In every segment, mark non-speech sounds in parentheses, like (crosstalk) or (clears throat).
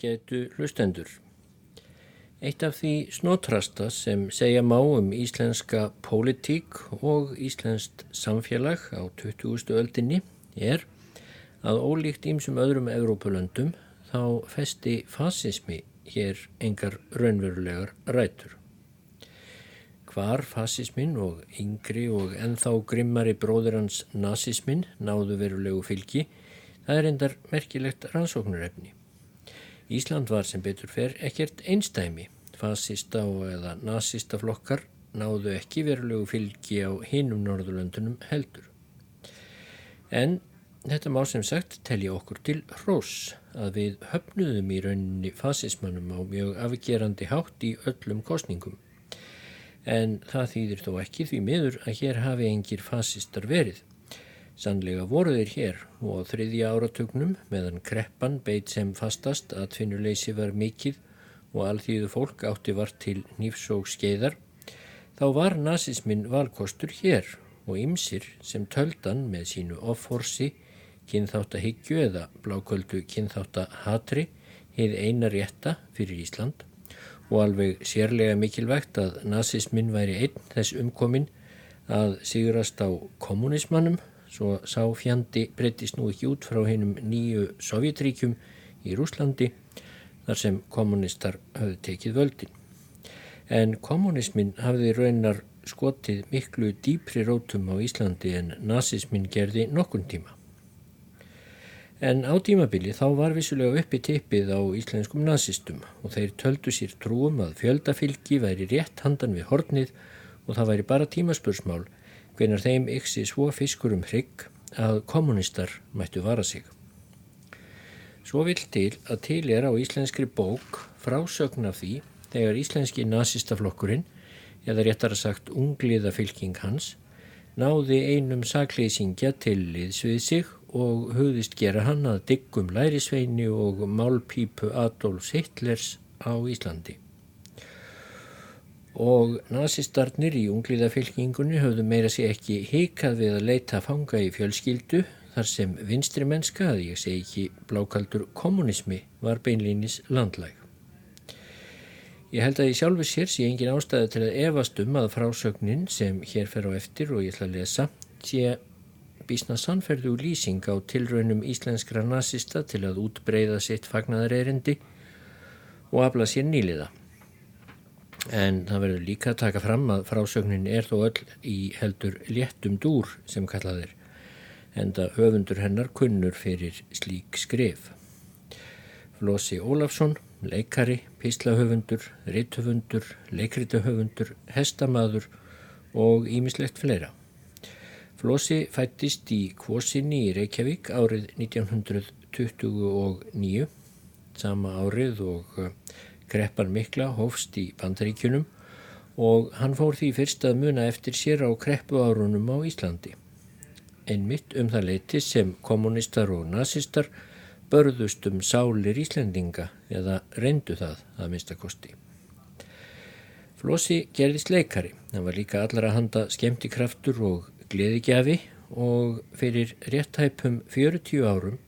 ágætu hlustendur. Eitt af því snótrasta sem segja má um íslenska pólitík og íslenskt samfélag á 20. öldinni er að ólíkt ímsum öðrum Evrópulöndum þá festi fasismi hér engar raunverulegar rætur. Hvar fasismin og yngri og enþá grimmari bróður hans nazismin náðu verulegu fylgi, það er endar merkilegt rannsóknurefni. Ísland var sem betur fer ekkert einstæmi, fasista og eða nazista flokkar náðu ekki verulegu fylgi á hinum Norðurlöndunum heldur. En þetta má sem sagt telja okkur til hrós að við höfnuðum í rauninni fasismannum á mjög afgerandi hátt í öllum kostningum. En það þýðir þó ekki því miður að hér hafi engir fasistar verið. Sannlega voru þeir hér og á þriðja áratögnum meðan kreppan beit sem fastast að tvinnuleysi var mikill og alþýðu fólk átti vart til nýfsók skeiðar, þá var nazismin valkostur hér og ymsir sem töldan með sínu offorsi, kynþáttahyggju eða bláköldu kynþáttahatri heið eina rétta fyrir Ísland og alveg sérlega mikilvægt að nazismin væri einn þess umkomin að sigurast á kommunismannum svo sá fjandi breytist nú ekki út frá hennum nýju Sovjetríkjum í Rúslandi þar sem kommunistar hafði tekið völdin. En kommunismin hafði raunar skotið miklu dýpri rótum á Íslandi en nazismin gerði nokkun tíma. En á tímabili þá var vissulega uppi tippið á íslenskum nazistum og þeir töldu sér trúum að fjöldafylgi væri rétt handan við hornið og það væri bara tímaspursmál hvenar þeim yksi svo fiskur um hrygg að kommunistar mættu vara sig. Svo vill til að til er á íslenskri bók frásögn af því þegar íslenski nazistaflokkurinn, eða réttar að sagt ungliða fylking hans, náði einum sakleysingja til liðs við sig og hugðist gera hann að diggum lærisveini og málpípu Adolfs Hitlers á Íslandi og nazistarnir í ungliðafylkingunni höfðu meira sér ekki hikað við að leita fanga í fjölskyldu þar sem vinstri mennska, að ég segi ekki blákaldur kommunismi, var beinlýnis landlæg. Ég held að ég sjálfur sér sé engin ástæði til að evast um að frásögnin sem hér fer á eftir og ég ætla að lesa sé bísna sannferðu lýsing á tilraunum íslenskra nazista til að útbreyða sitt fagnadareyrendi og afla sér nýliða. En það verður líka að taka fram að frásögnin er þó öll í heldur léttum dúr sem kallaðir, en það höfundur hennar kunnur fyrir slík skrif. Flósi Ólafsson, leikari, píslahöfundur, ritthöfundur, leikritahöfundur, hestamaður og ímislegt fleira. Flósi fættist í Kvosinni í Reykjavík árið 1929, sama árið og Kreppan mikla hófst í bandaríkjunum og hann fór því fyrst að muna eftir sér á kreppu árunum á Íslandi. Einmitt um það leiti sem kommunistar og nazistar börðust um sálir Íslandinga eða reyndu það að mista kosti. Flossi gerðist leikari, hann var líka allara handa skemmtikraftur og gleðigjafi og fyrir réttæpum 40 árum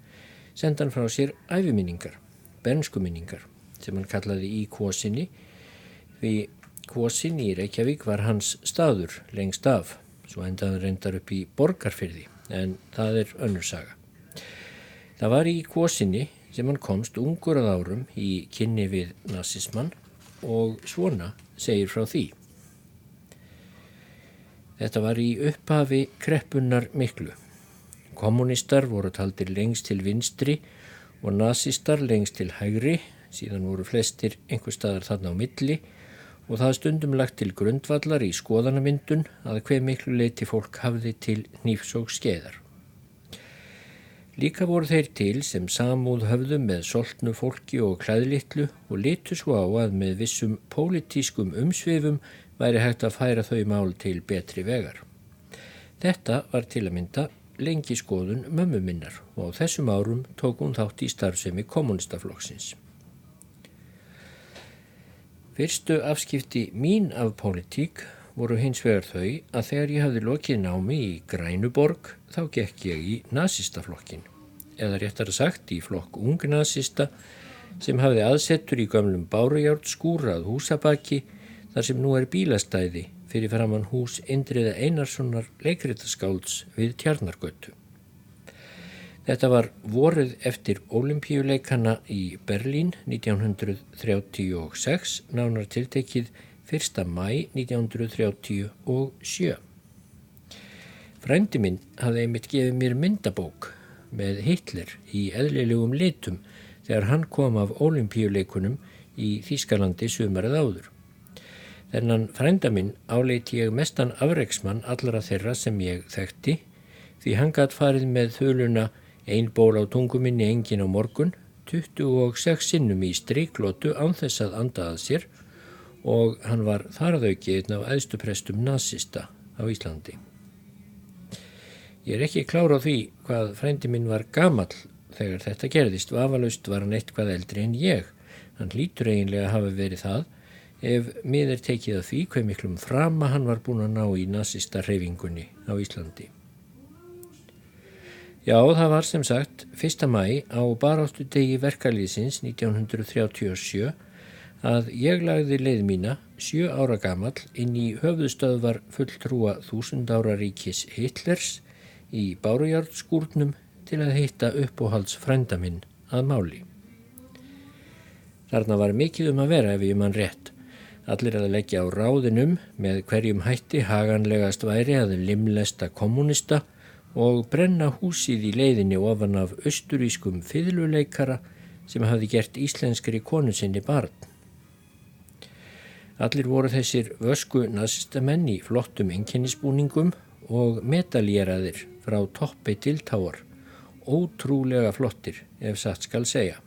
senda hann frá sér æfiminningar, bernskuminningar sem hann kallaði í Kvosinni því Kvosinni í Reykjavík var hans staður lengst af svo endaði reyndar upp í borgarfyrði en það er önnur saga. Það var í Kvosinni sem hann komst ungur að árum í kynni við nazismann og svona segir frá því. Þetta var í upphafi kreppunnar miklu. Kommunistar voru taldir lengst til vinstri og nazistar lengst til hægri síðan voru flestir einhver staðar þarna á milli og það stundum lagt til grundvallar í skoðanamyndun að hver miklu leiti fólk hafði til nýfsók skeiðar. Líka voru þeir til sem samúð höfðu með soltnu fólki og klæðlittlu og litu svo á að með vissum pólitískum umsvifum væri hægt að færa þau mál til betri vegar. Þetta var til að mynda lengi skoðun mömmu minnar og á þessum árum tók hún þátt í starfsemi kommunistaflokksins. Fyrstu afskipti mín af pólitík voru hins vegar þau að þegar ég hafði lokið námi í Grænuborg þá gekk ég í nazistaflokkin eða réttar sagt í flokk ungnazista sem hafði aðsettur í gömlum bárujárd skúrað húsabaki þar sem nú er bílastæði fyrir framann hús Indriða Einarssonar leikriðaskálds við Tjarnargötu. Þetta var vorið eftir olimpíuleikana í Berlín 1936, nánar tiltekið 1. mæ 1937. Frændi minn hafði einmitt gefið mér myndabók með Hitler í eðlilegum litum þegar hann kom af olimpíuleikunum í Þýskalandi sumarið áður. Þennan frænda minn áleiti ég mestan afreiksmann allara þeirra sem ég þekkti því hann gætt farið með þöluna ein ból á tunguminni engin á morgun 26 sinnum í stríklótu ánþess að andaðað sér og hann var þarðauki einn af æðstuprestum nazista á Íslandi. Ég er ekki klára á því hvað frændi minn var gamall þegar þetta gerðist, vafalaust var hann eitthvað eldri en ég. Hann lítur eiginlega að hafa verið það ef mið er tekið að því hver miklum frama hann var búin að ná í nazista reyfingunni á Íslandi. Já, það var sem sagt 1. mæ á baráttu degi verkalýðsins 1937 að ég lagði leið mína sjö ára gamal inn í höfðustöðvar fulltrúa þúsund ára ríkis Hitlers í Bárujárdsskúrnum til að heita uppóhalds frænda minn að máli. Þarna var mikið um að vera ef ég mann rétt Allir að leggja á ráðinum með hverjum hætti haganlegast væri að limlesta kommunista og brenna húsið í leiðinni ofan af austurískum fiðluleikara sem hafi gert íslenskri konu sinni barn. Allir voru þessir vösku nazistamenn í flottum enginnisbúningum og metaljeraðir frá toppi til táar, ótrúlega flottir ef satt skal segja.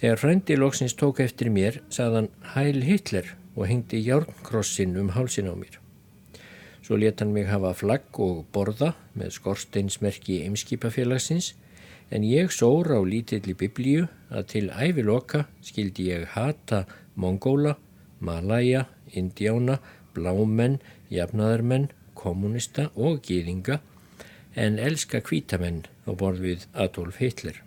Þegar frendi loksins tók eftir mér, sagðan Hæl Hitler og hengdi járnkrossin um hálsin á mér. Svo let hann mig hafa flagg og borða með skorsteinsmerki Eimskipafélagsins en ég sóra á lítilli biblíu að til æviloka skildi ég hata mongóla, malaja, indjána, blámenn, jafnaðarmenn, kommunista og gýðinga en elska kvítamenn á borð við Adolf Hitler.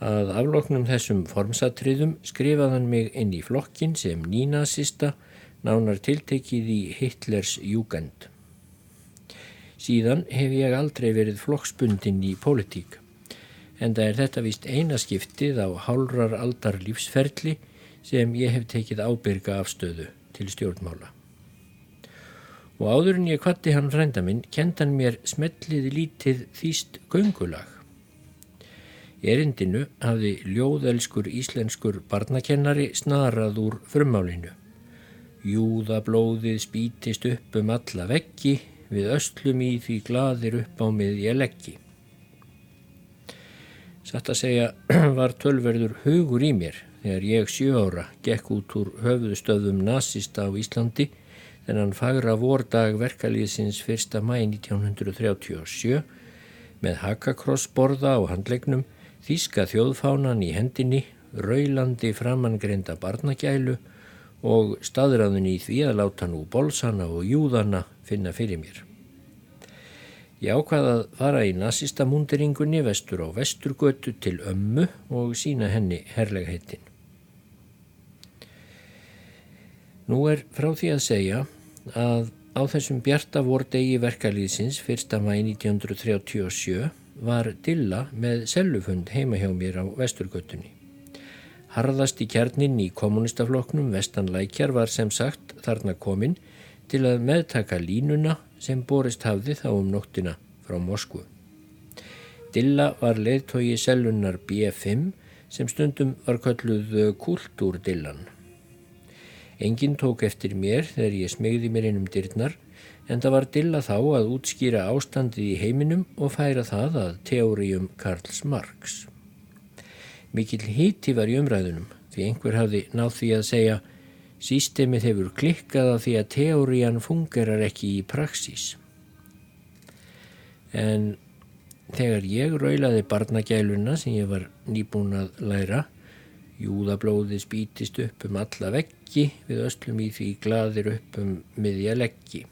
Að afloknum þessum formsatriðum skrifaðan mig inn í flokkin sem nínasista nánar tiltekið í Hitlers júgend. Síðan hef ég aldrei verið flokksbundin í pólitík en það er þetta vist einaskiptið á hálrar aldar lífsferli sem ég hef tekið ábyrga afstöðu til stjórnmála. Og áður en ég kvatti hann frænda minn, kentan mér smellið lítið þýst göngulag Erindinu hafði ljóðelskur íslenskur barnakennari snarað úr frummálinu. Júðablóðið spítist upp um alla veggi, við östlum í því gladir upp á miðja leggi. Satt að segja (clears throat) var tölverður hugur í mér þegar ég sjö ára gekk út úr höfðustöðum nazista á Íslandi þennan fagra vordag verkalýðsins 1. mæ 1937 með hakakrossborða á handlegnum Þíska þjóðfánan í hendinni, raulandi framangreinda barnagælu og staðræðun í því að láta nú bolsana og júðana finna fyrir mér. Ég ákvaða að fara í nazista múndiringunni vestur á vesturgötu til ömmu og sína henni herlegheitin. Nú er frá því að segja að á þessum bjarta vordegi verkalýðsins 1. mæ 1937 var Dilla með sellufund heima hjá mér á vesturgötunni. Harðast í kjarnin í kommunistafloknum vestanlækjar var sem sagt þarna komin til að meðtaka línuna sem borist hafði þá um nóttina frá Moskvu. Dilla var leðtogi sellunar B5 sem stundum var kölluð kultúrdillan. Engin tók eftir mér þegar ég smegði mér inn um dyrnar en það var dilla þá að útskýra ástandið í heiminum og færa það að teórium Karls Marx. Mikil híti var í umræðunum því einhver hafði náð því að segja Sístemið hefur klikkað á því að teórian fungerar ekki í praxís. En þegar ég raulaði barnagæluna sem ég var nýbúin að læra, júðablóði spítist upp um alla veggi við öslum í því gladir upp um miðja leggi.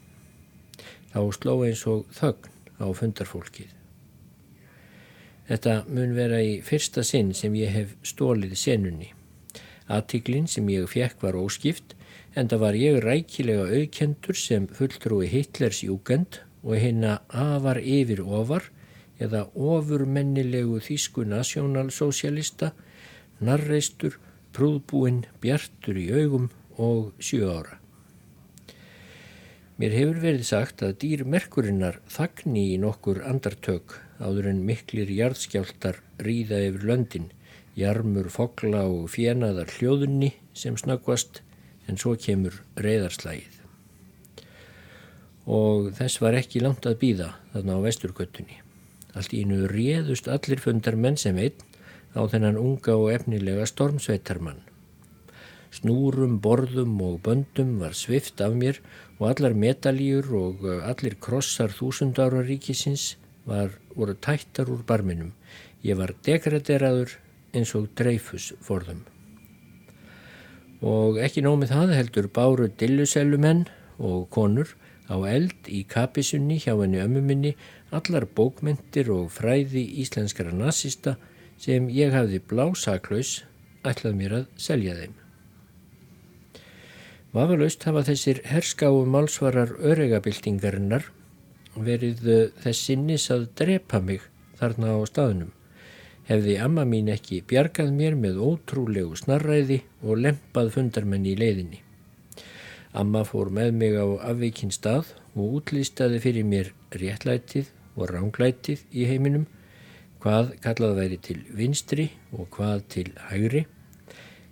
Þá sló eins og þögn á fundarfólkið. Þetta mun vera í fyrsta sinn sem ég hef stólið senunni. Attiklinn sem ég fekk var óskipt en það var ég rækilega auðkendur sem fulltrúi Hitlers júgend og hérna afar yfir ofar eða ofurmennilegu þýsku nasjónalsósialista, narreistur, prúðbúinn, bjartur í augum og sjö ára. Mér hefur verið sagt að dýr merkurinnar þagni í nokkur andartök áður en miklir jarðskjáltar ríða yfir löndin, jarmur, fogla og fjenaðar hljóðunni sem snakvast en svo kemur reyðarslægið. Og þess var ekki langt að býða þarna á vesturgöttunni. Allt í nú réðust allir fundar menn sem einn á þennan unga og efnilega stormsveitarmann. Snúrum, borðum og böndum var svift af mér og allar medaljur og uh, allir krossar þúsundára ríkisins var, voru tættar úr barminum. Ég var degraderaður eins og dreifus forðum. Og ekki nómið það heldur báru dillusellumenn og konur á eld í kapisunni hjá henni ömmuminni allar bókmyndir og fræði íslenskara nazista sem ég hafði blásaklaus ætlað mér að selja þeim. Vafalaust hafa þessir herskáu málsvarar öregabildingarinnar verið eh, þess sinnis að drepa mig þarna á staðnum. Hefði amma mín ekki bjargað mér með ótrúlegu snarræði og lempað fundarmenn í leiðinni. Amma fór með mig á afvikinn stað og útlýstaði fyrir mér réttlætið og ránglætið í heiminum, hvað kallað væri til vinstri og hvað til hægri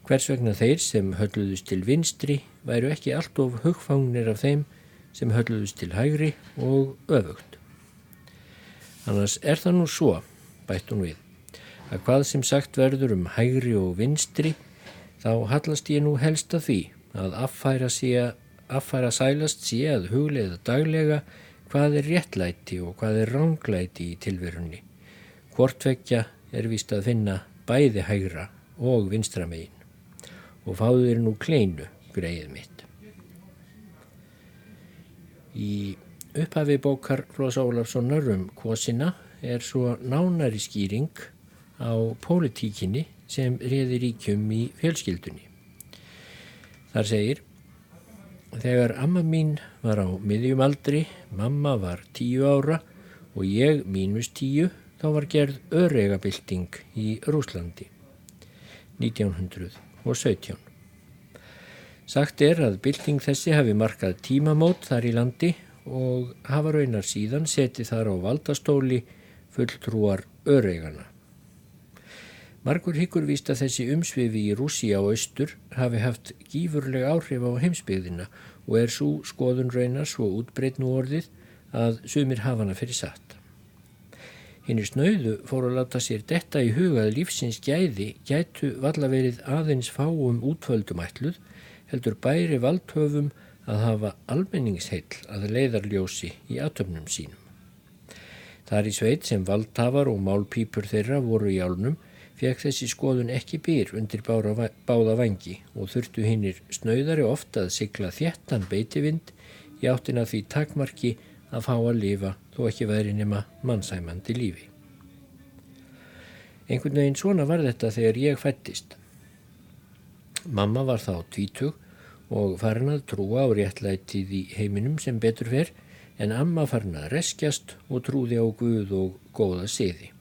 Hvers vegna þeir sem hölluðust til vinstri væru ekki allt of hugfangnir af þeim sem hölluðust til hægri og öfugt. Annars er það nú svo, bætt hún við, að hvað sem sagt verður um hægri og vinstri þá hallast ég nú helst að því að affæra, sé, affæra sælast sé að hugleiða daglega hvað er réttlæti og hvað er ránglæti í tilverunni. Hvortvekja er vist að finna bæði hægra og vinstra megin og fáðu þér nú kleinu, greið mitt. Í upphafi bókar Flósa Ólafssonar um kvosina er svo nánari skýring á pólitíkinni sem reyði ríkjum í fjölskyldunni. Þar segir, þegar amma mín var á miðjum aldri, mamma var tíu ára og ég mínus tíu, þá var gerð öregabilding í Rúslandi 1900 og 17. Sagt er að bylting þessi hafi markað tímamót þar í landi og hafa raunar síðan setið þar á valdastóli fulltrúar öreigana. Margur hyggur víst að þessi umsvifi í Rússi á austur hafi haft gífurleg áhrif á heimsbyggðina og er svo skoðun raunar svo útbreytn úr orðið að sumir hafa hana fyrir satt. Hinnir snauðu fóru að láta sér detta í hugað lífsins gæði gætu valla verið aðeins fáum útföldum ætluð heldur bæri valdhöfum að hafa almenningsheill að leiðarljósi í atöfnum sínum. Þar í sveit sem valdhafar og málpípur þeirra voru í álnum fekk þessi skoðun ekki byr undir báða vangi og þurftu hinnir snauðari ofta að sigla þéttan beitivind í áttina því takmarki að fá að lifa þó ekki væri nema mannsæmandi lífi. Einhvern veginn svona var þetta þegar ég fættist. Mamma var þá tvítug og farin að trúa á réttlætið í heiminum sem betur fer en amma farin að reskjast og trúði á Guð og góða siði.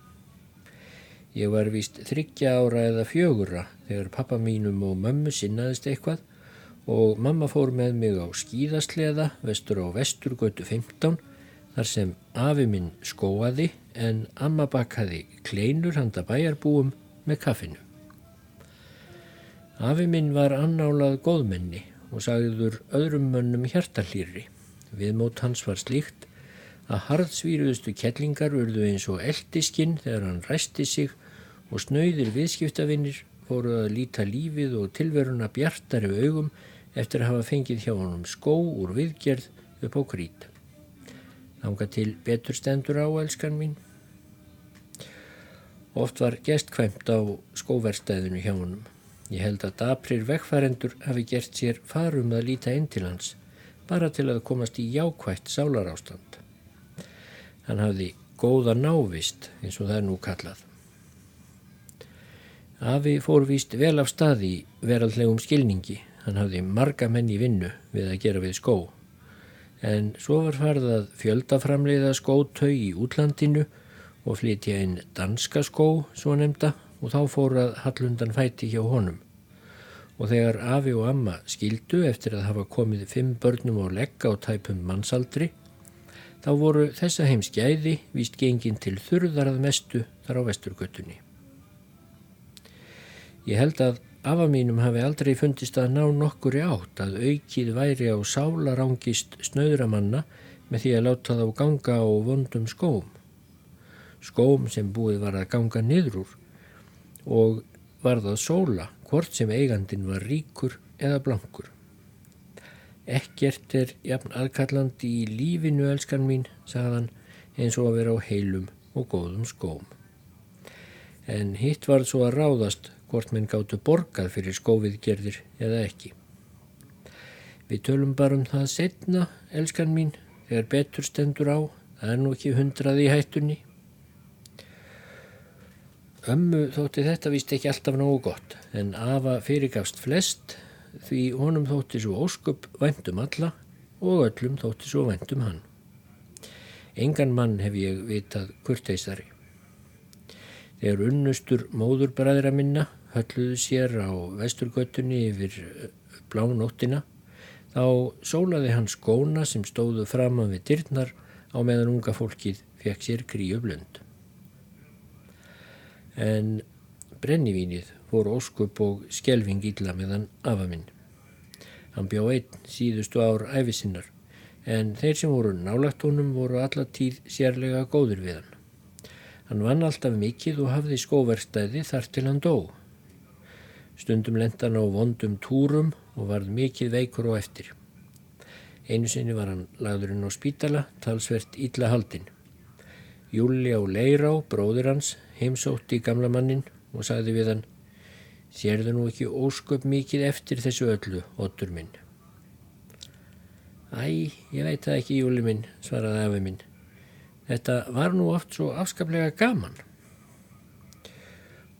Ég var vist þryggja ára eða fjögura þegar pappa mínum og mömmu sinnaðist eitthvað og mamma fór með mig á skíðasleða vestur á vesturgötu 15 þar sem afi minn skóaði en amma bakkaði kleinur handa bæjarbúum með kaffinu. Afi minn var annálað góðmenni og sagður öðrum mönnum hjartalýri. Viðmót hans var slíkt að harðsvíruðustu kettlingar urðu eins og eldiskinn þegar hann ræsti sig og snöyðir viðskiptavinnir fóruð að líta lífið og tilveruna bjartari augum eftir að hafa fengið hjá honum skó úr viðgerð upp á krít. Þanga til betur stendur á, elskan mín. Oft var gestkvæmt á skóverstæðinu hjá honum. Ég held að daprir vekkfærendur hafi gert sér farum að líta inn til hans, bara til að komast í jákvætt sálarástand. Hann hafði góða návist, eins og það er nú kallað. Afi fór víst vel af stað í veraldlegum skilningi. Hann hafði marga menn í vinnu við að gera við skó. En svo var farið að fjöldaframleiða skótau í útlandinu og flytja inn danska skó, svo nefnda, og þá fór að Hallundan fæti hjá honum. Og þegar Afi og Amma skildu eftir að hafa komið fimm börnum á legga og tæpum mannsaldri, þá voru þessa heimskjæði víst gengin til þurðarað mestu þar á vesturgötunni. Ég held að afa mínum hafi aldrei fundist að ná nokkur í átt að aukið væri á sálarangist snöðramanna með því að láta þá ganga á vondum skóm. Skóm sem búið var að ganga niður úr og varð að sóla hvort sem eigandin var ríkur eða blankur. Ekkert er jafn aðkallandi í lífinu, elskan mín, sagðan, eins og að vera á heilum og góðum skóm. En hitt var svo að ráðast hvort menn gáttu borgað fyrir skóviðgerðir eða ekki. Við tölum bara um það setna, elskan mín, þegar betur stendur á, það er nú ekki hundraði í hættunni. Ömmu þótti þetta vist ekki alltaf nógu gott, en Ava fyrirgafst flest því honum þótti svo ósköp væntum alla og öllum þótti svo væntum hann. Engan mann hef ég vitað kurteisari. Þegar unnustur móðurbræðra minna hölluðu sér á vesturgötunni yfir blánóttina þá sólaði hann skóna sem stóðu framan við dyrnar á meðan unga fólkið fekk sér kríu blönd en brennivínið fór óskup og skelving illa meðan afa minn. Hann bjá einn síðustu ár æfisinnar en þeir sem voru nálagt honum voru allatíð sérlega góður við hann. Hann vann alltaf mikið og hafði skóverstæði þar til hann dó. Stundum lenda hann á vondum túrum og varð mikið veikur og eftir. Einu sinni var hann lagðurinn á spítala, talsvert illa haldinn. Júli á Leirá, bróður hans, heimsótti gamla mannin og sagði við hann Sérðu nú ekki ósköp mikið eftir þessu öllu, ottur minn? Æ, ég veit það ekki, Júli minn, svaraði afi minn. Þetta var nú oft svo afskaplega gaman.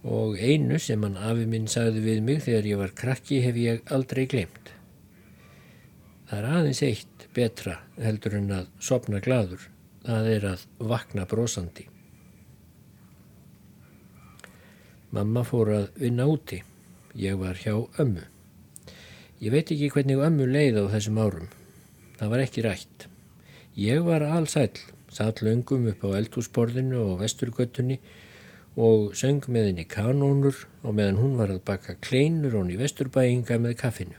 Og einu sem hann afi minn sagði við mig þegar ég var krakki hef ég aldrei glemt. Það er aðeins eitt betra heldur en að sopna gladur. Það er að vakna brosandi. Mamma fór að vinna úti. Ég var hjá ömmu. Ég veit ekki hvernig ömmu leið á þessum árum. Það var ekki rætt. Ég var allsæl, satt löngum upp á eldhúsborðinu og vesturgöttunni og söng með henni kanónur og meðan hún var að baka kleinur honni vesturbæinga með kaffinu.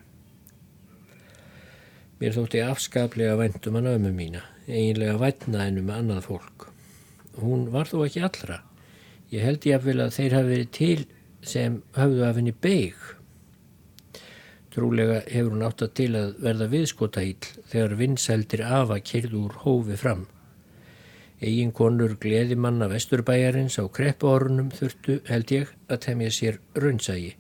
Mér þótti afskaplega væntum hann ömmu mína, eiginlega vætna ennum annað fólk. Hún var þó ekki allra. Ég held ég að þeir hafi verið til sem hafðu af henni beig. Trúlega hefur hún átt að til að verða viðskotahýll þegar vinsældir afa kyrð úr hófi fram. Egin konur gleðimanna vesturbæjarins á kreppuárunum þurftu held ég að temja sér raunsægi.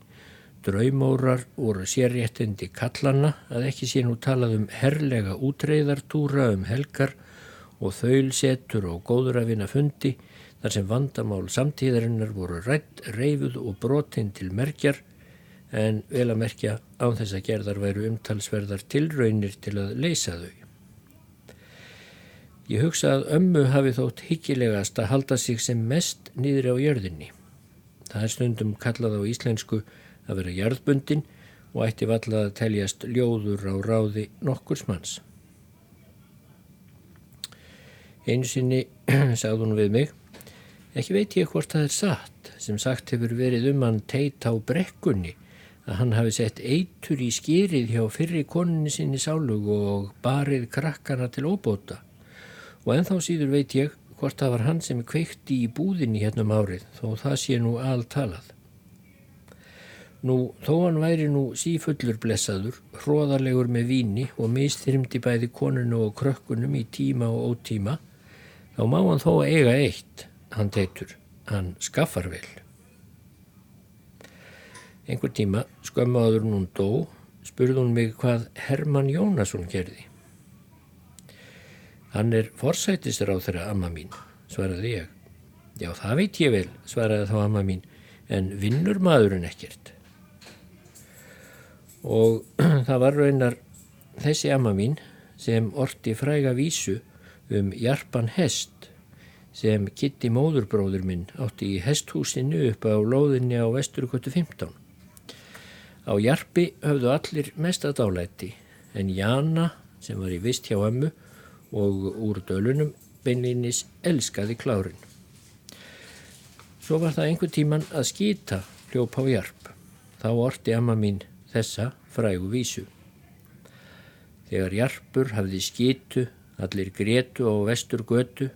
Draumórar voru sérréttindi kallanna að ekki sé nú talað um herrlega útreyðartúra um helgar og þaulsetur og góður að vinna fundi þar sem vandamál samtíðarinnar voru rætt, reyfuð og brotinn til merkjar en vel að merkja á þess að gerðar væru umtalsverðar tilraunir til að leysa þau. Ég hugsa að ömmu hafi þótt hyggilegast að halda sig sem mest nýðri á jörðinni. Það er stundum kallað á íslensku að vera jörðbundin og ætti vallað að teljast ljóður á ráði nokkurs manns. Einu sinni (clears throat) sagði hún við mig Ekki veit ég hvort það er satt sem sagt hefur verið um hann teit á brekkunni að hann hafi sett eitur í skýrið hjá fyrri koninni sinni sálug og barið krakkana til óbóta. Og enþá síður veit ég hvort það var hann sem kveikti í búðinni hérna um árið þó það sé nú altalað. Nú, þó hann væri nú sífullur blessaður, hróðarlegur með víni og mistyrmdi bæði koninu og krökkunum í tíma og ótíma, þá má hann þó eiga eitt hann teitur, hann skaffar vel. Einhver tíma, skömmu áður hún dó, spurði hún mig hvað Herman Jónasson gerði. Hann er forsætistur á þeirra amma mín, svaraði ég. Já, það veit ég vel, svaraði þá amma mín, en vinnur maðurinn ekkert. Og (clears throat) það var raunar þessi amma mín sem orti fræga vísu um Jarpan Hest sem Kitty móðurbróður minn átti í hesthúsinu upp á lóðinni á Vesturgötu 15. Á Jarpi höfðu allir mest að dálæti en Jana sem var í vist hjá ömmu og úr dölunum beinlinis elskaði klárin. Svo var það einhver tíman að skýta hljóp á Jarp. Þá orti amma mín þessa frægu vísu. Þegar Jarpur hafði skýtu, allir gretu á vestur götu,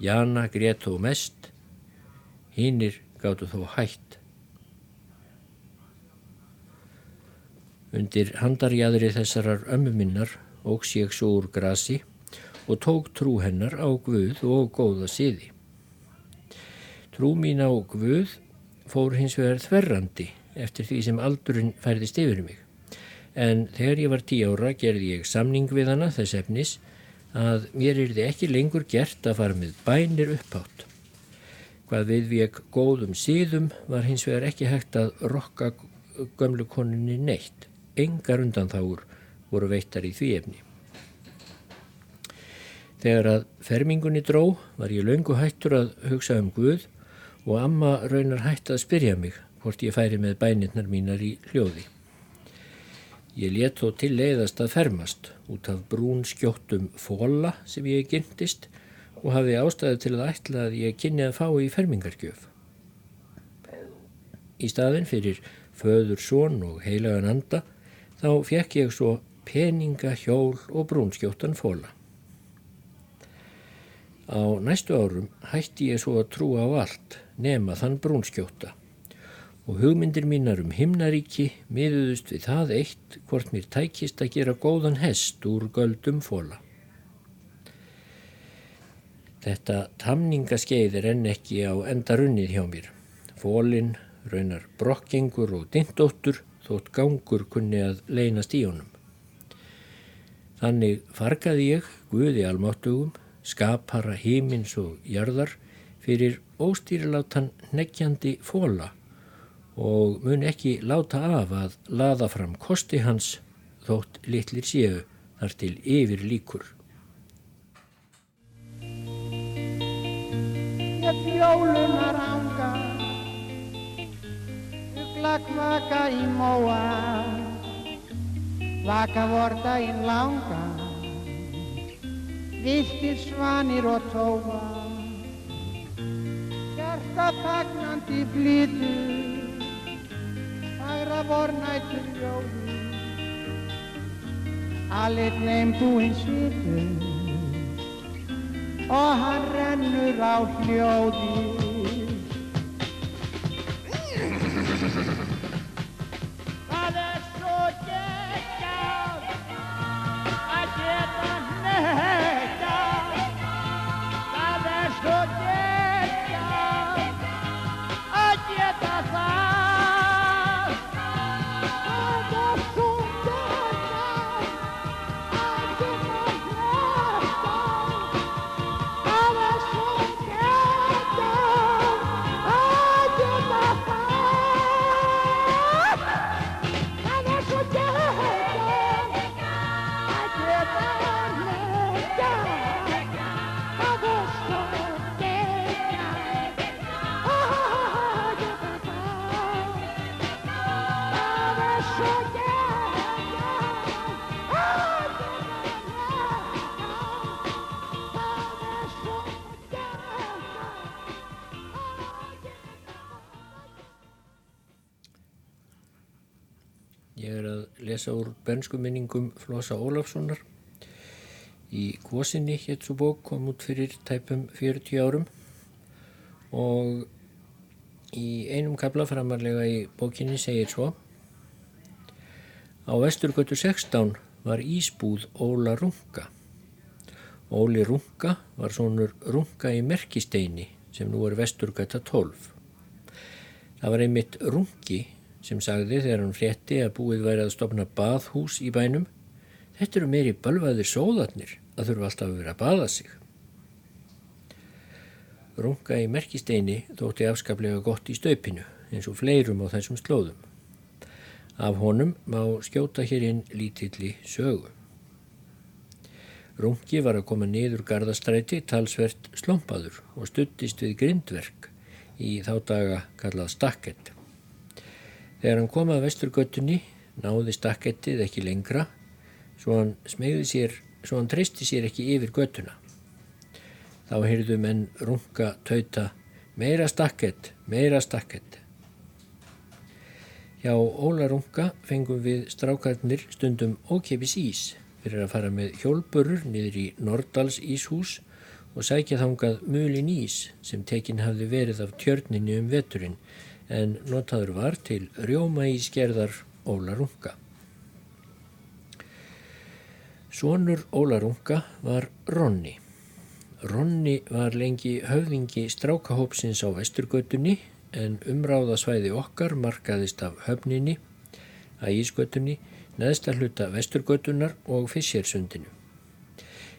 Jana gretu og mest, hínir gáttu þó hætt. Undir handarjæðri þessarar ömmu minnar ógs ég svo úr grasi og tók trú hennar á Guð og góða siði. Trú mín á Guð fór hins vegar þverrandi eftir því sem aldurinn færðist yfir mig. En þegar ég var tí ára gerði ég samning við hana þess efnis að mér er þið ekki lengur gert að fara með bænir upphátt. Hvað við við góðum síðum var hins vegar ekki hægt að rokka gömlu koninni neitt. Engar undanþáur voru veittar í því efni. Þegar að fermingunni dró var ég laungu hættur að hugsa um Guð og amma raunar hætt að spyrja mig hvort ég færi með bænirnar mínar í hljóði. Ég let þó til leiðast að fermast út af brún skjóttum fóla sem ég gynntist og hafði ástæði til að ætla að ég kynni að fá í fermingargjöf. Í staðin fyrir föður són og heilagan anda þá fekk ég svo peninga, hjól og brúnskjóttan fóla. Á næstu árum hætti ég svo að trúa á allt nema þann brúnskjóta og hugmyndir mínar um himnaríki miðuðust við það eitt hvort mér tækist að gera góðan hest úr göldum fóla. Þetta tamningaskeið er enn ekki á endarunnið hjá mér. Fólinn, raunar brokkingur og dindóttur þótt gangur kunni að leynast í honum. Þannig fargaði ég Guði almáttugum skapara hímins og jarðar fyrir óstýrilátan neggjandi fóla og mun ekki láta af að laða fram kosti hans þótt litlir séu þar til yfir líkur. Ég fjólunar ánga Uglakvaka í móa Vaka vortaginn langa Viltir svanir og tóa Hjarta fagnandi flytu Fagra vornættur ljóðu Allir neym búinn svitu Og hann rennur á hljóði lesa úr benskuminningum Flosa Ólafssonar. Í Kvosinni hétt svo bók kom út fyrir tæpum 40 árum og í einum kabla framarlega í bókinni segir svo Á Vesturgötu 16 var Ísbúð Óla Runga. Óli Runga var svonur Runga í Merkisteini sem nú er Vesturgöta 12. Það var einmitt Rungi sem sagði þegar hann frétti að búið væri að stopna baðhús í bænum Þetta eru meiri bölvaðir sóðarnir að þurfa alltaf að vera að baða sig. Runga í merkisteini þótti afskaplega gott í staupinu eins og fleirum á þessum slóðum. Af honum má skjóta hér inn lítilli sögu. Rungi var að koma niður gardastræti talsvert slompaður og stuttist við grindverk í þá daga kallað stakkett. Þegar hann kom að vesturgöttunni náði stakkettið ekki lengra svo hann smegði sér, svo hann treysti sér ekki yfir göttuna. Þá heyrðu menn runga tauta meira stakkett, meira stakkett. Hjá Óla runga fengum við strákarnir stundum ókepis ís fyrir að fara með hjólburur niður í Nordals íshús og sækja þangað mulin ís sem tekin hafði verið af tjörninni um veturinn en notaður var til rjóma í skerðar Óla runga. Sónur Óla runga var Ronni. Ronni var lengi höfðingi strákahópsins á vesturgötunni en umráðasvæði okkar markaðist af höfninni að ísgötunni neðsta hluta vesturgötunar og fissjarsundinu.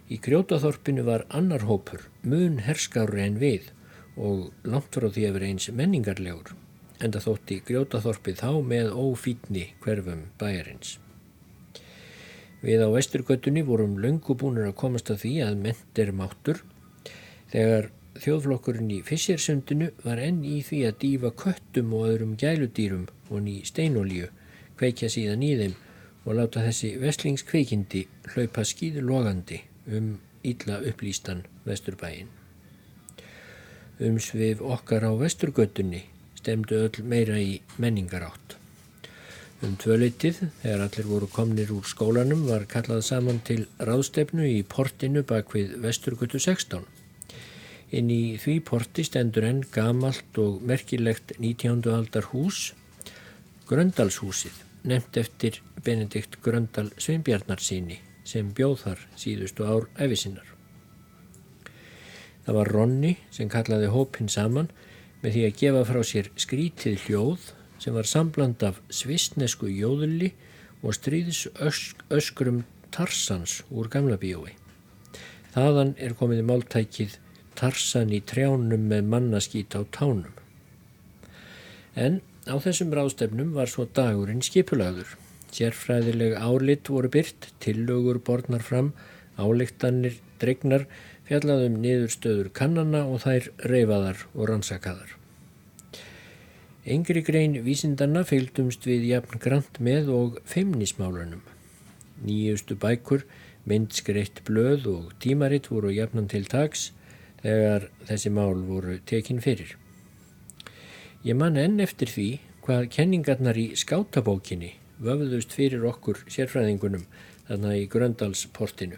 Í grjótaþorpinu var annar hópur, mun herskári en við og langt frá því að vera eins menningarlegur, en það þótti grjótaþorpið þá með ófítni hverfum bæjarins. Við á vesturgötunni vorum löngu búinir að komast að því að ment er máttur þegar þjóðflokkurinn í fissjarsundinu var enn í því að dýfa köttum og öðrum gæludýrum og ný steinolíu, kveikja síðan í þeim og láta þessi vestlingskveikindi hlaupa skýðu logandi um illa upplýstan vesturbæin. Umsvið okkar á vesturgötunni stemdu öll meira í menningarátt. Um tvöleitið, þegar allir voru komnir úr skólanum, var kallað saman til ráðstefnu í portinu bak við vesturgötu 16. Inn í því porti stendur enn gamalt og merkilegt 19. aldar hús, Gröndalshúsið nefnt eftir Benedikt Gröndal Sveinbjarnarsíni sem bjóð þar síðustu ár æfisinnar. Það var Ronni sem kallaði hópin saman með því að gefa frá sér skrítið hljóð sem var sambland af svistnesku jóðulli og stríðs ösk, öskrum Tarsans úr gamla bíói. Þaðan er komið máltækið Tarsan í trjánum með mannaskít á tánum. En Á þessum ráðstefnum var svo dagurinn skipulagur. Sérfræðileg álit voru byrt, tillögur borðnar fram, álíktanir, dregnar, fjallaðum niðurstöður kannana og þær reyfaðar og rannsakaðar. Engri grein vísindanna fylgdumst við jafn grant með og feimnismálunum. Nýjustu bækur, myndskreitt blöð og tímaritt voru jafnan til tags þegar þessi mál voru tekin fyrir. Ég man enn eftir því hvað kenningarnar í skátabókinni vöfðust fyrir okkur sérfræðingunum þarna í Gröndalsportinu.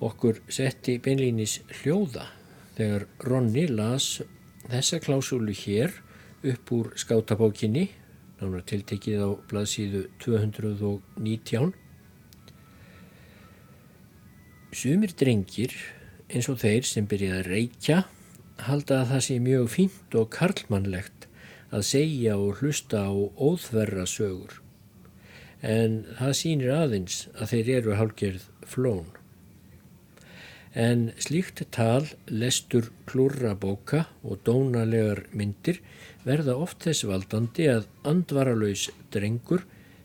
Okkur setti beinlýnis hljóða þegar Ronni las þessa klásúlu hér upp úr skátabókinni, nánar tiltekið á blaðsíðu 219. Sumir drengir eins og þeir sem byrjaði að reykja halda að það sé mjög fínt og karlmannlegt að segja og hlusta á óþverra sögur. En það sýnir aðeins að þeir eru hálgerð flón. En slíkt tal, lestur klúrra bóka og dónalegar myndir verða oft þess valdandi að andvaralauðs drengur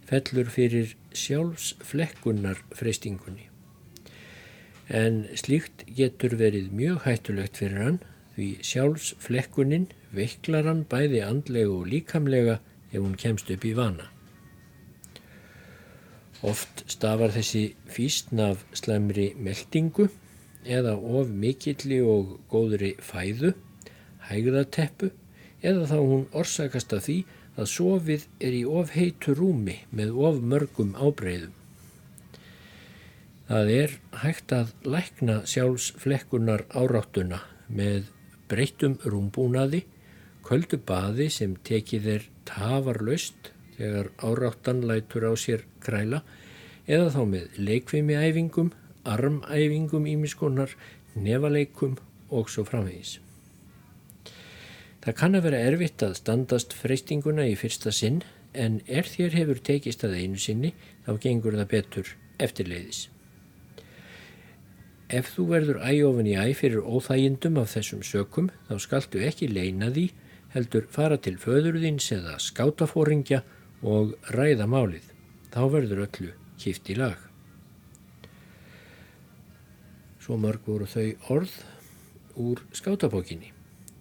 fellur fyrir sjálfsflekkunnar freystingunni. En slíkt getur verið mjög hættulegt fyrir hann því sjálfsflekkunin veiklar hann bæði andlega og líkamlega ef hún kemst upp í vana. Oft stafar þessi físn af slemri meldingu eða of mikilli og góðri fæðu, hægðateppu eða þá hún orsakast af því að sofið er í of heitu rúmi með of mörgum ábreyðum. Það er hægt að lækna sjálfsflekkunar áráttuna með breyttum rúmbúnaði, köldu baði sem tekið er tafarlaust þegar áráttan lætur á sér kræla eða þá með leikvimiæfingum, armæfingum ímiskonar, nefaleikum og svo framvegis. Það kann að vera erfitt að standast freystinguna í fyrsta sinn en er þér hefur tekist að einu sinni þá gengur það betur eftirleiðis. Ef þú verður ægofin í æg fyrir óþægindum af þessum sökum þá skaltu ekki leina því heldur fara til föðurðins eða skátafóringja og ræða málið. Þá verður öllu kift í lag. Svo mörg voru þau orð úr skátapókinni.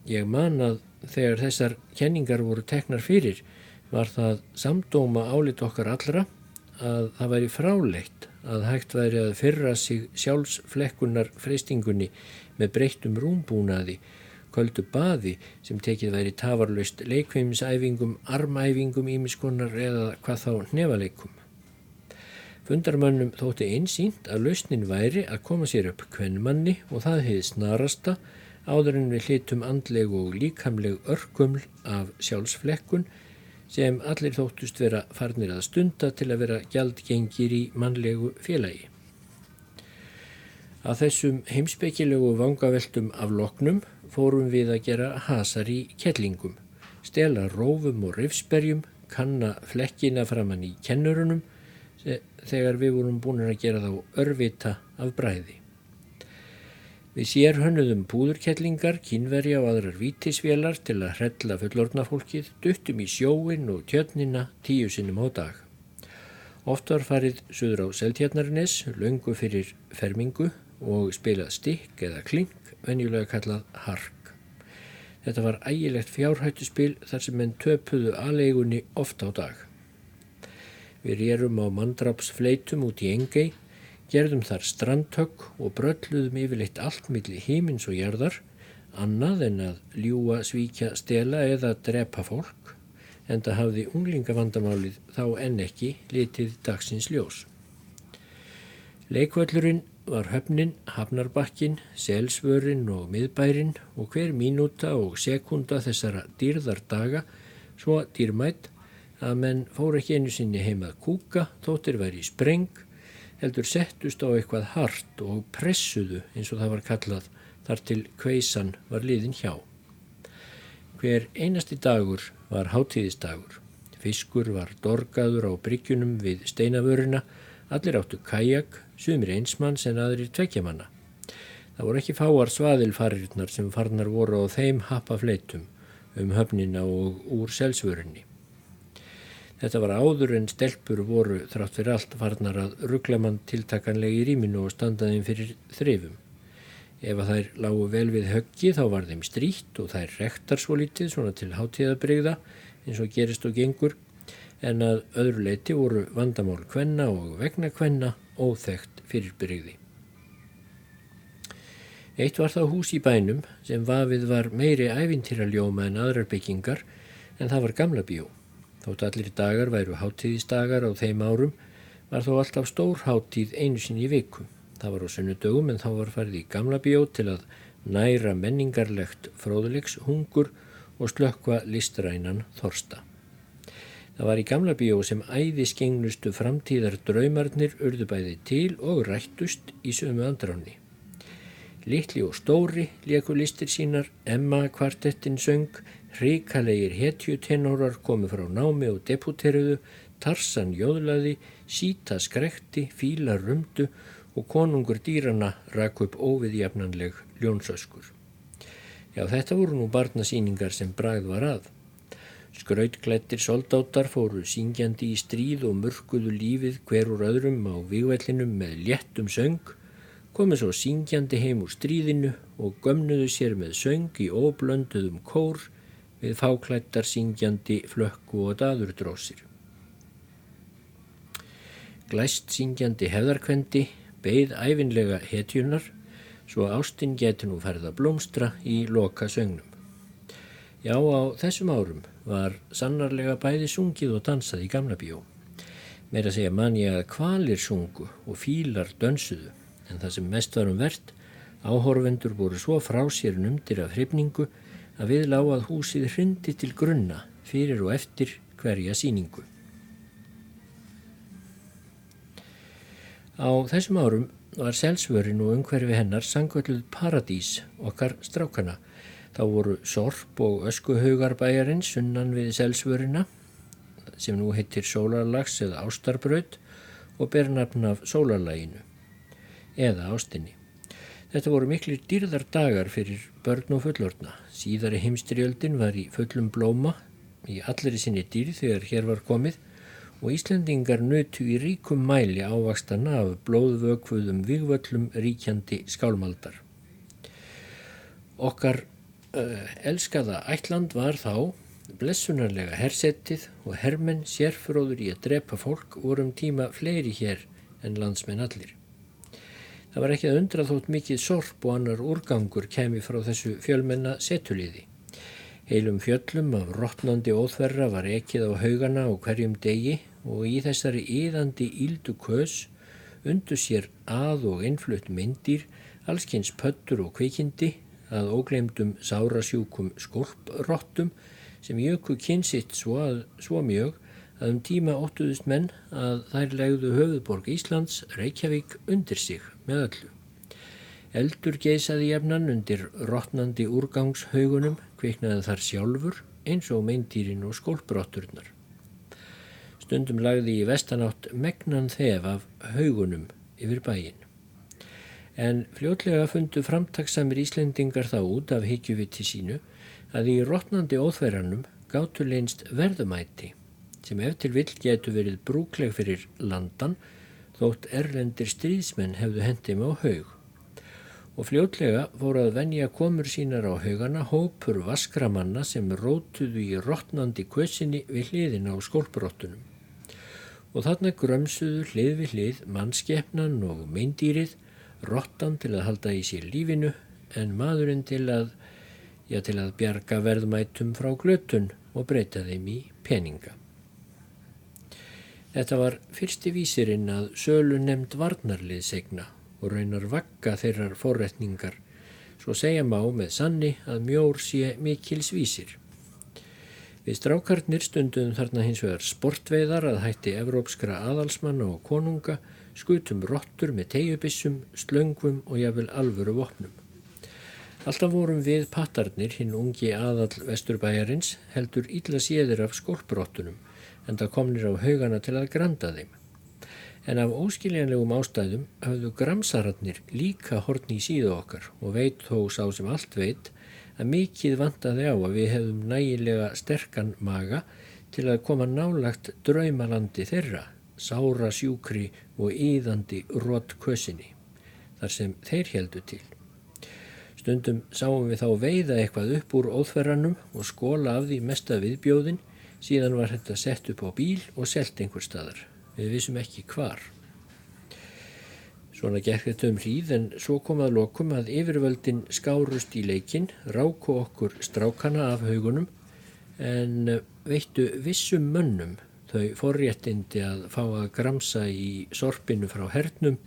Ég man að þegar þessar kenningar voru teknar fyrir var það samdóma álit okkar allra að það væri fráleitt að hægt væri að fyrra sig sjálfsflekkunar freystingunni með breyttum rúmbúnaði, köldu baði sem tekið væri tafarlaust leikveimisæfingum, armæfingum, ímiskonar eða hvað þá nefaleikum. Fundarmannum þótti einsýnt að lausnin væri að koma sér upp kvennmanni og það hefði snarasta áður en við hlitum andleg og líkamleg örkuml af sjálfsflekkun sem allir þóttust vera farnir að stunda til að vera gjaldgengir í mannlegu félagi. Að þessum heimspekilegu vangaveltum af loknum fórum við að gera hasar í kettlingum, stela rófum og rifsberjum, kanna flekkina framann í kennurunum þegar við vorum búin að gera þá örvita af bræði. Við sér hönnuðum púðurkellingar, kínverja og aðrar vítisvélar til að hrella fullorna fólkið, duttum í sjóin og tjötnina tíu sinnum á dag. Oft var farið söður á Seltjarnarnes, löngu fyrir fermingu og spilað stikk eða klink, venjulega kallað hark. Þetta var ægilegt fjárhættuspil þar sem menn töpuðu aðleigunni oft á dag. Við rérum á mandrápsfleitum út í Engei, gerðum þar strandhögg og brölluðum yfirleitt allt millir hímins og jörðar, annað en að ljúa, svíkja, stela eða drepa fólk, en það hafði unglingavandamálið þá enn ekki litið dagsins ljós. Leikvöllurinn var höfnin, hafnarbakkin, selsvörinn og miðbærin og hver mínúta og sekunda þessara dýrðardaga svo dýrmætt að menn fór ekki einu sinni heimað kúka, þóttir væri í spreng, heldur settust á eitthvað hart og pressuðu eins og það var kallað þar til kveisan var liðin hjá. Hver einasti dagur var hátíðisdagur. Fiskur var dorgaður á bryggjunum við steinavöruna, allir áttu kajak, sumir einsmanns en aðrir tvekjamanna. Það voru ekki fáar svaðilfarirnar sem farnar voru á þeim happa fleitum um höfnina og úr selsvörunni. Þetta var áður en stelpur voru þrátt fyrir allt farnar að rugglamann tiltakanlegi rýminu og standaðin fyrir þrifum. Ef að þær lágu vel við höggi þá var þeim stríkt og þær rektar svo lítið svona til hátíðabrygða eins og gerist og gengur en að öðru leiti voru vandamál kvenna og vegna kvenna óþægt fyrir brygði. Eitt var þá hús í bænum sem vafið var meiri ævintýraljóma en aðrar byggingar en það var gamla bjó. Þótt allir dagar væru hátíðisdagar á þeim árum var þó alltaf stór hátíð einu sinni í viku. Það var á sunnudögum en þá var farið í gamla bjó til að næra menningarlegt fróðulegs hungur og slökkva listrænan þorsta. Það var í gamla bjó sem æðiskengnustu framtíðar draumarnir urðu bæði til og rættust í sömu andráni. Littli og stóri leku listir sínar, Emma kvartettin söng, Ríkalegir hetjutenórar komu frá námi og deputeruðu, Tarsan jóðlaði, Síta skrekti, Fíla rumdu og konungur dýrana rak upp óviðjafnanleg ljónsöskur. Já, þetta voru nú barnasýningar sem bragð var að. Skrautklættir soldáttar fóru syngjandi í stríð og mörguðu lífið hver úr öðrum á výgvellinum með léttum söng, komið svo syngjandi heim úr stríðinu og gömnuðu sér með söng í óblönduðum kór við fáklættar syngjandi flökku og daðurdrósir. Glæst syngjandi hefðarkvendi beigð æfinlega hetjunar svo ástinn geti nú ferða blómstra í loka sögnum. Já, á þessum árum var sannarlega bæði sungið og dansað í gamla bjó. Meira segja manni að kvalir sungu og fílar dönsuðu en það sem mest varum verðt áhorfendur voru svo frá sér numdir af hrifningu að við lág að húsið hrundi til grunna fyrir og eftir hverja síningu. Á þessum árum var selsvörin og umhverfi hennar sangvölduð paradís okkar strákana. Þá voru sorp og öskuhaugarbæjarinn sunnan við selsvörina sem nú heitir sólarlags eða ástarbraut og ber nafn af sólarlæginu eða ástinni. Þetta voru miklir dýrðar dagar fyrir börn og fullorna. Síðari heimstriöldin var í fullum blóma í allri sinni dýr þegar hér var komið og Íslendingar nötu í ríkum mæli ávakstana af blóðvökfuðum vigvöllum ríkjandi skálmaldar. Okkar uh, elskaða ætland var þá blessunarlega hersettið og hermenn sérfróður í að drepa fólk vorum tíma fleiri hér en landsmenn allir. Það var ekki að undra þótt mikið sorp og annar úrgangur kemi frá þessu fjölmenna setuliði. Heilum fjöllum af rótnandi óþverra var ekið á haugana og hverjum degi og í þessari yðandi íldu kös undu sér að og innflutt myndir, allskynns pöttur og kvikindi að óglemdum sárasjúkum skolprottum sem jöku kynsitt svo, að, svo mjög að um tíma óttuðust menn að þær legðu höfuðborg Íslands, Reykjavík, undir sig með öllu. Eldur geisaði jefnan undir rótnandi úrgangshaugunum, kviknaði þar sjálfur eins og meintýrin og skólbrotturnar. Stundum lagði í vestanátt megnan þef af haugunum yfir bæin. En fljótlega fundu framtaksamir Íslendingar þá út af higgjuviti sínu að í rótnandi óþverjanum gátu leinst verðumæti sem ef til vill getu verið brúkleg fyrir landan þótt erlendir stríðsmenn hefðu hendið með á haug. Og fljótlega voru að venja komur sínar á haugana hópur vaskramanna sem rótuðu í rótnandi kvössinni við hliðin á skólbrottunum. Og þarna grömsuðu hlið við hlið mannskeppnan og meindýrið, róttan til að halda í sér lífinu en maðurinn til að já til að bjarga verðmætum frá glötun og breyta þeim í peninga. Þetta var fyrsti vísirinn að sölu nefnd varnarliðsegna og raunar vakka þeirrar forretningar, svo segja má með sanni að mjór sé mikils vísir. Við strákarnir stundum þarna hins vegar sportveiðar að hætti evrópskra aðalsmanna og konunga, skutum rottur með tegjubissum, slöngvum og jáfnvel alvöru vopnum. Alltaf vorum við pattarnir, hinn ungi aðal vesturbæjarins, heldur illa séðir af skólbrottunum, en það komnir á haugana til að granda þeim. En af óskiljanlegum ástæðum hafðu gramsararnir líka hortni í síðu okkar og veit þó sá sem allt veit að mikið vantaði á að við hefðum nægilega sterkan maga til að koma nálagt draumalandi þeirra, sára sjúkri og íðandi rótt kösinni, þar sem þeir heldu til. Stundum sáum við þá veiða eitthvað upp úr óþverranum og skóla af því mesta viðbjóðin, síðan var þetta sett upp á bíl og selt einhver staðar. Við vissum ekki hvar. Svona gekk þetta um hríð en svo kom að lokum að yfirvöldin skárust í leikin, ráku okkur strákana af haugunum en veittu vissum mönnum þau forréttindi að fá að gramsa í sorpinu frá hernum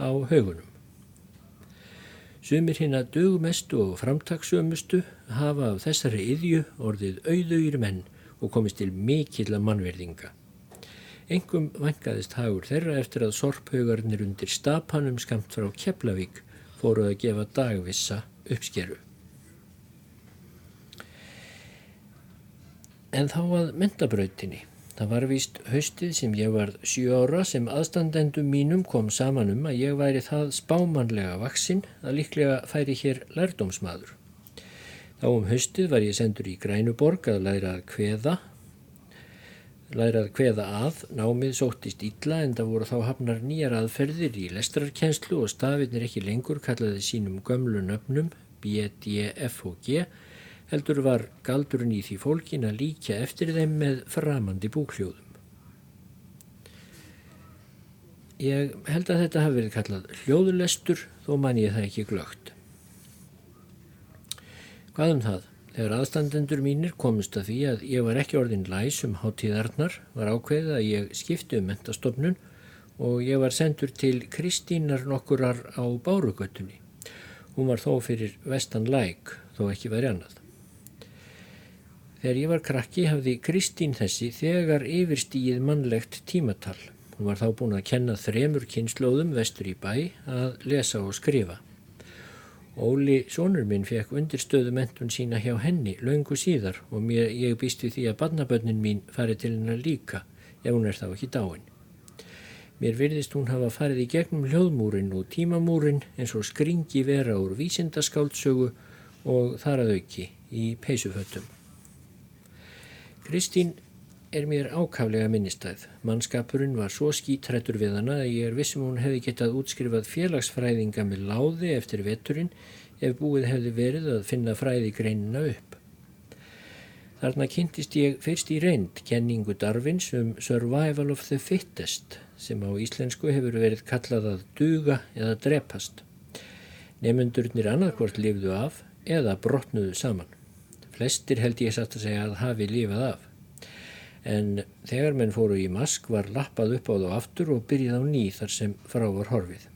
á haugunum. Sumir hinn að dögumestu og framtagsömustu hafa af þessari yðju orðið auðauðir menn og komist til mikill að mannverðinga. Engum vangaðist hagur þeirra eftir að sorphaugarnir undir stapanum skamt frá Keflavík fóruð að gefa dagvissa uppskeru. En þá að mentabrautinni. Það var víst haustið sem ég var sjö ára sem aðstandendum mínum kom saman um að ég væri það spámanlega vaksinn að líklega færi hér lærdómsmaður. Þá um haustið var ég sendur í Grænuborg að læra að kveða, læra að kveða að, námið sóttist ítla en það voru þá hafnar nýjar aðferðir í lestrarkenslu og stafinir ekki lengur kallaði sínum gömlu nöfnum B, D, F og G heldur var galdurinn í því fólkin að líka eftir þeim með framandi búkljóðum. Ég held að þetta hafi verið kallað hljóðulestur þó man ég það ekki glögt. Hvað um það? Þegar aðstandendur mínir komist að því að ég var ekki orðin læs um hátíðarnar var ákveðið að ég skipti um mentastofnun og ég var sendur til Kristínar nokkurar á Bárugötunni. Hún var þó fyrir vestan læk þó ekki verið annað. Þegar ég var krakki hafði Kristín þessi þegar yfirstíið mannlegt tímatal. Hún var þá búin að kenna þremur kynnslóðum vestur í bæ að lesa og skrifa. Óli sónur minn fekk undirstöðu mentun sína hjá henni laungu síðar og mér, ég býst við því að badnabönnin mín fari til hennar líka ef hún er þá ekki dáin. Mér virðist hún hafa farið í gegnum hljóðmúrin og tímamúrin eins og skringi vera úr vísindaskáldsögu og þar að auki í peysuföttum. Kristín er mér ákaflega minnistæð. Mannskapurinn var svo skítrættur við hana að ég er vissum hún hefði getað útskrifað félagsfræðinga með láði eftir veturinn ef búið hefði verið að finna fræði greinina upp. Þarna kynntist ég fyrst í reynd kenningu Darvins um Survival of the Fittest sem á íslensku hefur verið kallað að duga eða drepast. Nefndurnir annarkvort lifðu af eða brotnuðu saman. Flestir held ég satt að segja að hafi lifað af. En þegar menn fóru í mask var lappað upp á þá aftur og byrjið á ný þar sem frá var horfið.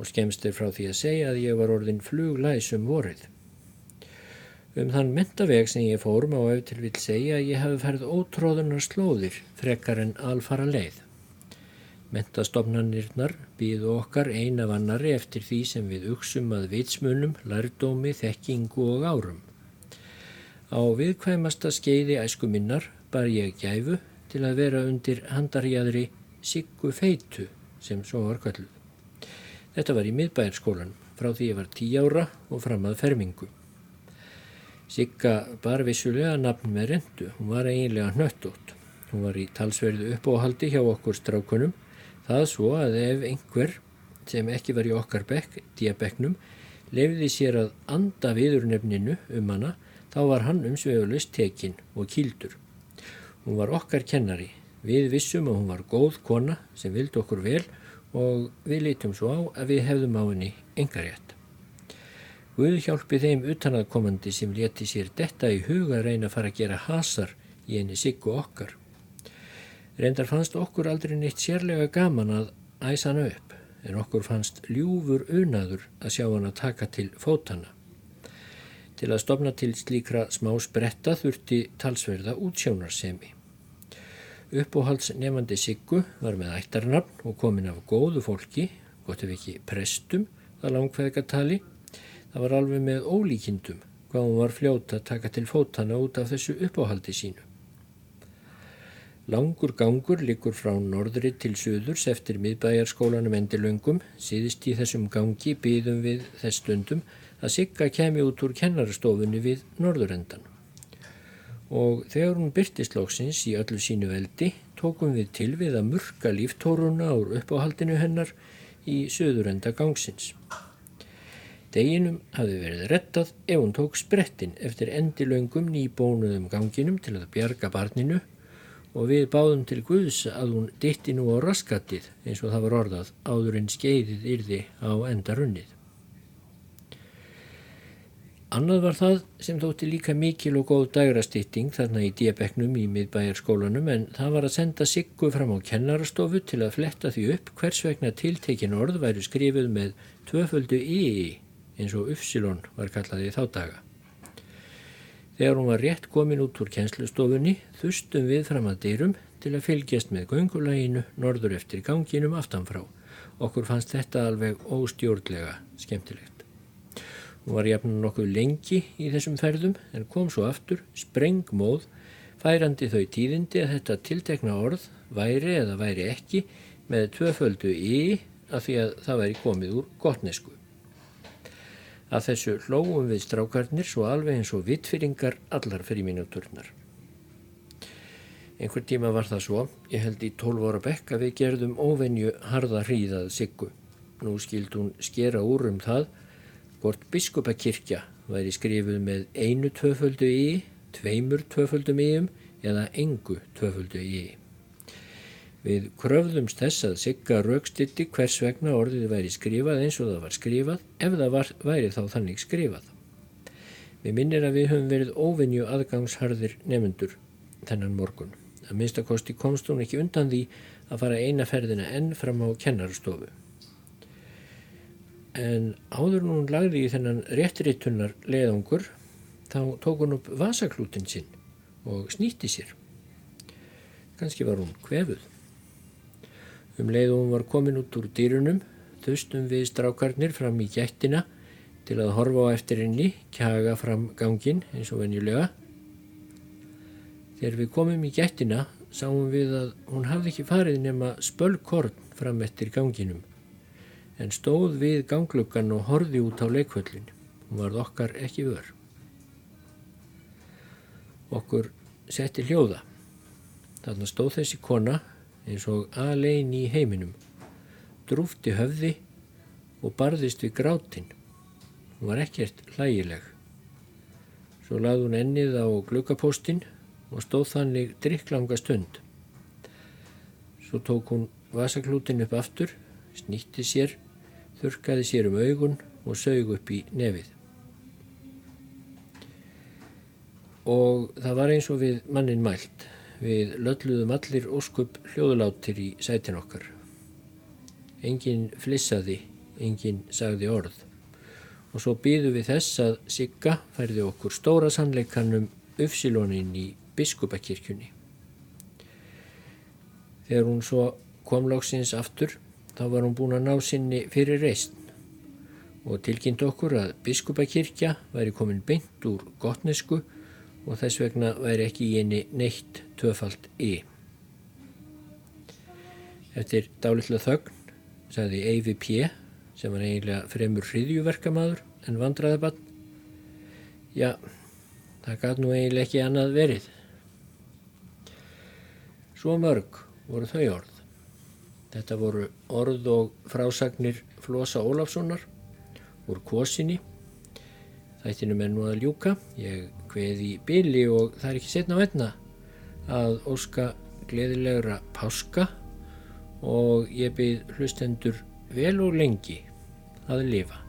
Og skemst er frá því að segja að ég var orðin fluglæsum vorið. Um þann mentaveg sem ég fórum á eftir vil segja að ég hafi ferð ótróðunar slóðir frekar en alfara leið. Mentastofnanirnar býðu okkar eina vannari eftir því sem við uksum að vitsmunum, lærdómi, þekkingu og árum. Á viðkvæmasta skeiði æsku minnar bar ég gæfu til að vera undir handarjæðri Siggu Feitu sem svo var kölluð. Þetta var í miðbæjarskólanum frá því ég var tí ára og fram að fermingu. Sigga bar vissulega nafn með rendu, hún var eiginlega hnöttótt. Hún var í talsverðu uppóhaldi hjá okkur strákunum, það svo að ef einhver sem ekki var í okkar bekk, diabekknum, lefði sér að anda viður nefninu um hana, þá var hann umsvegulegst tekinn og kýldur. Hún var okkar kennari, við vissum að hún var góð kona sem vildi okkur vel og við lítum svo á að við hefðum á henni engarétt. Guð hjálpi þeim utanaðkomandi sem leti sér detta í huga reyna að fara að gera hasar í henni siggu okkar. Reyndar fannst okkur aldrei neitt sérlega gaman að æsa hana upp, en okkur fannst ljúfur unaður að sjá hana taka til fótana. Til að stopna til slíkra smá spretta þurfti talsverða útsjónarsemi. Uppóhalds nefandi Siggu var með ættarnafn og komin af góðu fólki, gott ef ekki prestum, það langveðgatali, Það var alveg með ólíkindum hvað hún var fljóta að taka til fótana út af þessu uppáhaldi sínu. Langur gangur likur frá norðri til söðurs eftir miðbæjarskólanum endilöngum, síðist í þessum gangi býðum við þess stundum að Sigga kemi út úr kennarastofunni við norðurendan. Og þegar hún byrtist lóksins í öllu sínu veldi, tókum við til við að murka líftóruna úr uppáhaldinu hennar í söðurenda gangsins. Deginum hafi verið rettað ef hún tók sprettin eftir endilöngum nýbónuðum ganginum til að bjarga barninu og við báðum til Guðs að hún ditti nú á raskatið eins og það var orðað áður en skeiðið yrði á endarunnið. Annað var það sem þótti líka mikil og góð dagrastýtting þarna í diabeknum í miðbæjarskólanum en það var að senda Siggu fram á kennarastofu til að fletta því upp hvers vegna tiltekin orð væri skrifuð með tvöföldu í eins og Ufsilon var kallaði þá daga. Þegar hún var rétt komin út úr kennslustofunni þustum við fram að dyrum til að fylgjast með göngulæginu norður eftir ganginum aftanfrá. Okkur fannst þetta alveg óstjórnlega skemmtilegt. Hún var jafn nokkuð lengi í þessum ferðum en kom svo aftur, sprengmóð, færandi þau tíðindi að þetta tiltekna orð væri eða væri ekki með tvöföldu í að því að það væri komið úr gottnesku. Að þessu hlóum við strákarnir svo alveg eins og vittfyringar allar fyrir mínúturnar. Einhver tíma var það svo, ég held í 12 ára bekk að við gerðum óvenju harða hríðað siggu. Nú skild hún skera úr um það hvort biskupakirkja væri skrifuð með einu tvöföldu í, tveimur tvöföldum íum eða engu tvöföldu í. Við kröfðumst þess að sigga raukstitti hvers vegna orðið væri skrifað eins og það var skrifað ef það var, væri þá þannig skrifað. Við minnir að við höfum verið óvinju aðgangsharðir nefnendur þennan morgun. Að minnstakosti komst hún ekki undan því að fara eina ferðina enn fram á kennarstofu. En áður hún lagði í þennan réttirittunnar leðangur þá tók hún upp vasaklútin sinn og snýtti sér. Kanski var hún kvefuð. Um leið og hún var komin út úr dýrunum þustum við strákarnir fram í gættina til að horfa á eftir henni, kjaga fram gangin eins og venjulega. Þegar við komum í gættina sáum við að hún hafði ekki farið nema spölkorn fram eftir ganginum en stóð við gangluggan og horði út á leikvöllin. Hún varð okkar ekki vör. Okkur setti hljóða. Þarna stóð þessi kona eins og alein í heiminum, drúfti höfði og barðist við grátin. Hún var ekkert hlægileg. Svo lagði hún ennið á glukkapóstinn og stóð þannig drikklanga stund. Svo tók hún vasaklútin upp aftur, snýtti sér, þurkaði sér um augun og sög upp í nefið. Og það var eins og við mannin mælt. Við lölluðum allir óskup hljóðulátir í sætin okkar. Engin flissaði, engin sagði orð. Og svo býðu við þess að Sigga færði okkur stóra sannleikanum Ufsilónin í biskupakirkjunni. Þegar hún svo kom lóksins aftur, þá var hún búin að ná sinni fyrir reist og tilkynnt okkur að biskupakirkja væri komin beint úr gotnesku og þess vegna væri ekki í henni neitt töfald í. Eftir dálitla þögn sagði Eyvi P. sem var eiginlega fremur hriðjuverkamaður en vandraðabann Já, það gæt nú eiginlega ekki annað verið. Svo mörg voru þau orð. Þetta voru orð og frásagnir Flosa Ólafssonar úr kosinni. Þættinu með nú að ljúka. Ég kveði í byli og það er ekki setna að venna að óska gleðilegra páska og ég byrð hlustendur vel og lengi að lifa.